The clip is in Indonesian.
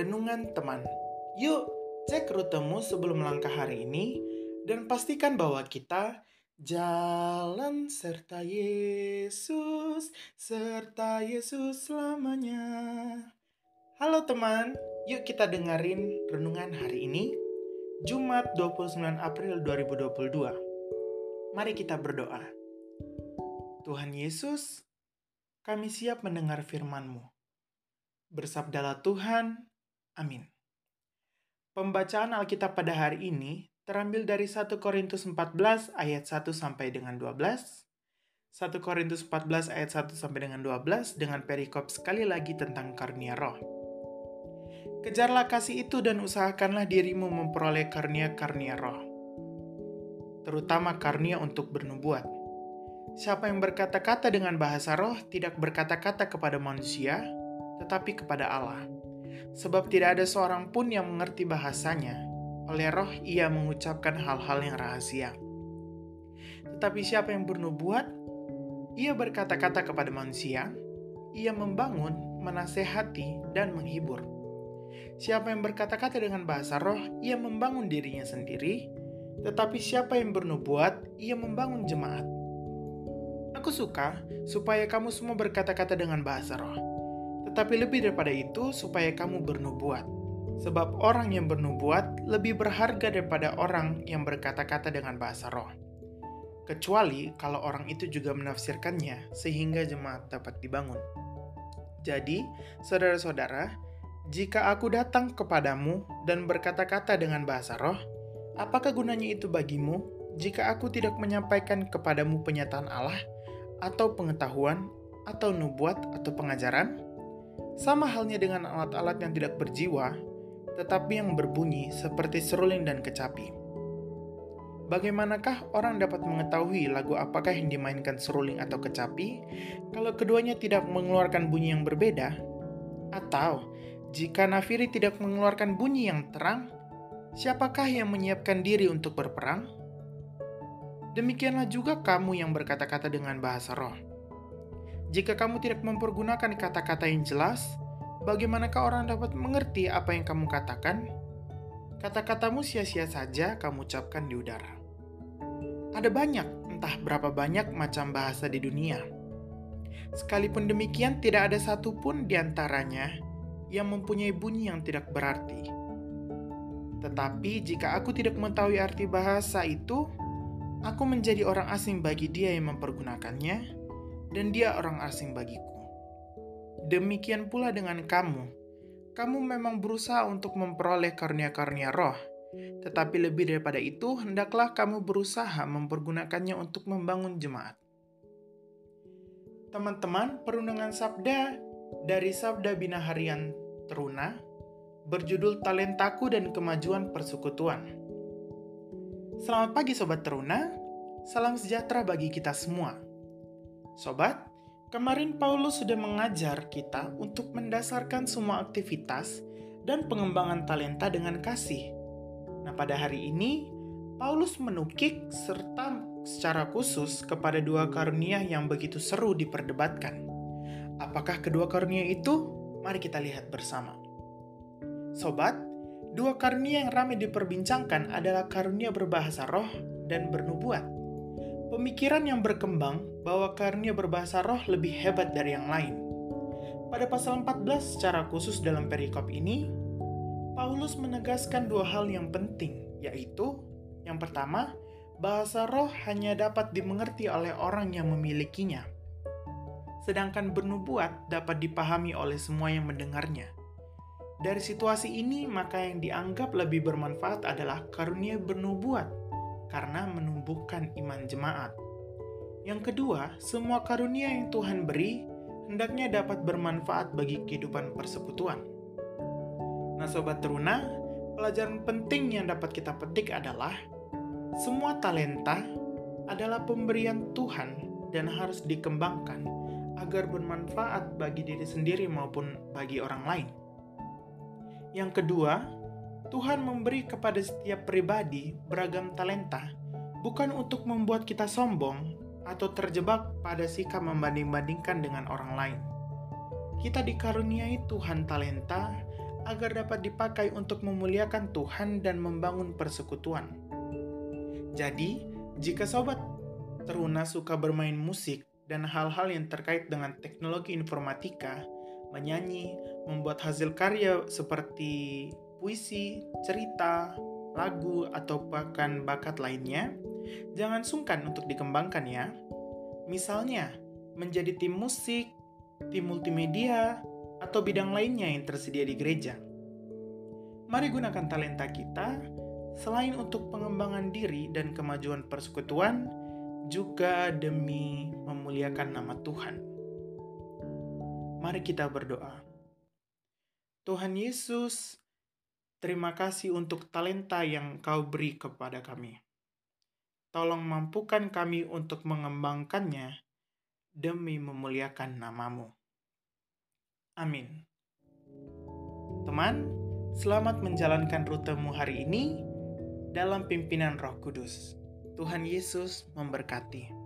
Renungan Teman. Yuk, cek rutemu sebelum langkah hari ini dan pastikan bahwa kita jalan serta Yesus, serta Yesus selamanya. Halo teman, yuk kita dengerin renungan hari ini, Jumat 29 April 2022. Mari kita berdoa. Tuhan Yesus, kami siap mendengar firman-Mu. Bersabdalah Tuhan, Amin. Pembacaan Alkitab pada hari ini terambil dari 1 Korintus 14 ayat 1 sampai dengan 12, 1 Korintus 14 ayat 1 sampai dengan 12 dengan perikop sekali lagi tentang karunia roh. Kejarlah kasih itu dan usahakanlah dirimu memperoleh karunia-karunia roh. Terutama karunia untuk bernubuat. Siapa yang berkata-kata dengan bahasa roh tidak berkata-kata kepada manusia, tetapi kepada Allah sebab tidak ada seorang pun yang mengerti bahasanya. Oleh roh ia mengucapkan hal-hal yang rahasia. Tetapi siapa yang bernubuat, ia berkata-kata kepada manusia, ia membangun, menasehati, dan menghibur. Siapa yang berkata-kata dengan bahasa roh, ia membangun dirinya sendiri, tetapi siapa yang bernubuat, ia membangun jemaat. Aku suka supaya kamu semua berkata-kata dengan bahasa roh tetapi lebih daripada itu, supaya kamu bernubuat. Sebab orang yang bernubuat lebih berharga daripada orang yang berkata-kata dengan bahasa roh. Kecuali kalau orang itu juga menafsirkannya, sehingga jemaat dapat dibangun. Jadi, saudara-saudara, jika aku datang kepadamu dan berkata-kata dengan bahasa roh, apakah gunanya itu bagimu jika aku tidak menyampaikan kepadamu penyataan Allah, atau pengetahuan, atau nubuat, atau pengajaran? Sama halnya dengan alat-alat yang tidak berjiwa, tetapi yang berbunyi seperti seruling dan kecapi. Bagaimanakah orang dapat mengetahui lagu apakah yang dimainkan seruling atau kecapi kalau keduanya tidak mengeluarkan bunyi yang berbeda? Atau jika nafiri tidak mengeluarkan bunyi yang terang, siapakah yang menyiapkan diri untuk berperang? Demikianlah juga kamu yang berkata-kata dengan bahasa roh jika kamu tidak mempergunakan kata-kata yang jelas, bagaimanakah orang dapat mengerti apa yang kamu katakan? Kata-katamu sia-sia saja kamu ucapkan di udara. Ada banyak, entah berapa banyak macam bahasa di dunia. Sekalipun demikian, tidak ada satupun di antaranya yang mempunyai bunyi yang tidak berarti. Tetapi jika aku tidak mengetahui arti bahasa itu, aku menjadi orang asing bagi dia yang mempergunakannya, dan dia orang asing bagiku. Demikian pula dengan kamu. Kamu memang berusaha untuk memperoleh karunia-karunia roh, tetapi lebih daripada itu, hendaklah kamu berusaha mempergunakannya untuk membangun jemaat. Teman-teman, perundungan sabda dari Sabda Bina Harian Teruna berjudul Talentaku dan Kemajuan Persekutuan. Selamat pagi Sobat Teruna, salam sejahtera bagi kita semua. Sobat, kemarin Paulus sudah mengajar kita untuk mendasarkan semua aktivitas dan pengembangan talenta dengan kasih. Nah, pada hari ini Paulus menukik serta secara khusus kepada dua karunia yang begitu seru diperdebatkan. Apakah kedua karunia itu? Mari kita lihat bersama. Sobat, dua karunia yang ramai diperbincangkan adalah karunia berbahasa roh dan bernubuat. Pemikiran yang berkembang bahwa karunia berbahasa roh lebih hebat dari yang lain. Pada pasal 14 secara khusus dalam perikop ini, Paulus menegaskan dua hal yang penting, yaitu yang pertama, bahasa roh hanya dapat dimengerti oleh orang yang memilikinya. Sedangkan bernubuat dapat dipahami oleh semua yang mendengarnya. Dari situasi ini, maka yang dianggap lebih bermanfaat adalah karunia bernubuat karena menumbuhkan iman jemaat. Yang kedua, semua karunia yang Tuhan beri hendaknya dapat bermanfaat bagi kehidupan persekutuan. Nah, sobat teruna, pelajaran penting yang dapat kita petik adalah semua talenta adalah pemberian Tuhan dan harus dikembangkan agar bermanfaat bagi diri sendiri maupun bagi orang lain. Yang kedua, Tuhan memberi kepada setiap pribadi beragam talenta, bukan untuk membuat kita sombong atau terjebak pada sikap membanding-bandingkan dengan orang lain. Kita dikaruniai Tuhan talenta agar dapat dipakai untuk memuliakan Tuhan dan membangun persekutuan. Jadi, jika sobat teruna suka bermain musik dan hal-hal yang terkait dengan teknologi informatika, menyanyi, membuat hasil karya seperti puisi, cerita, lagu, atau bahkan bakat lainnya, jangan sungkan untuk dikembangkan ya. Misalnya, menjadi tim musik, tim multimedia, atau bidang lainnya yang tersedia di gereja. Mari gunakan talenta kita selain untuk pengembangan diri dan kemajuan persekutuan, juga demi memuliakan nama Tuhan. Mari kita berdoa. Tuhan Yesus, terima kasih untuk talenta yang Kau beri kepada kami. Tolong mampukan kami untuk mengembangkannya demi memuliakan namamu. Amin. Teman, selamat menjalankan rutemu hari ini dalam pimpinan Roh Kudus. Tuhan Yesus memberkati.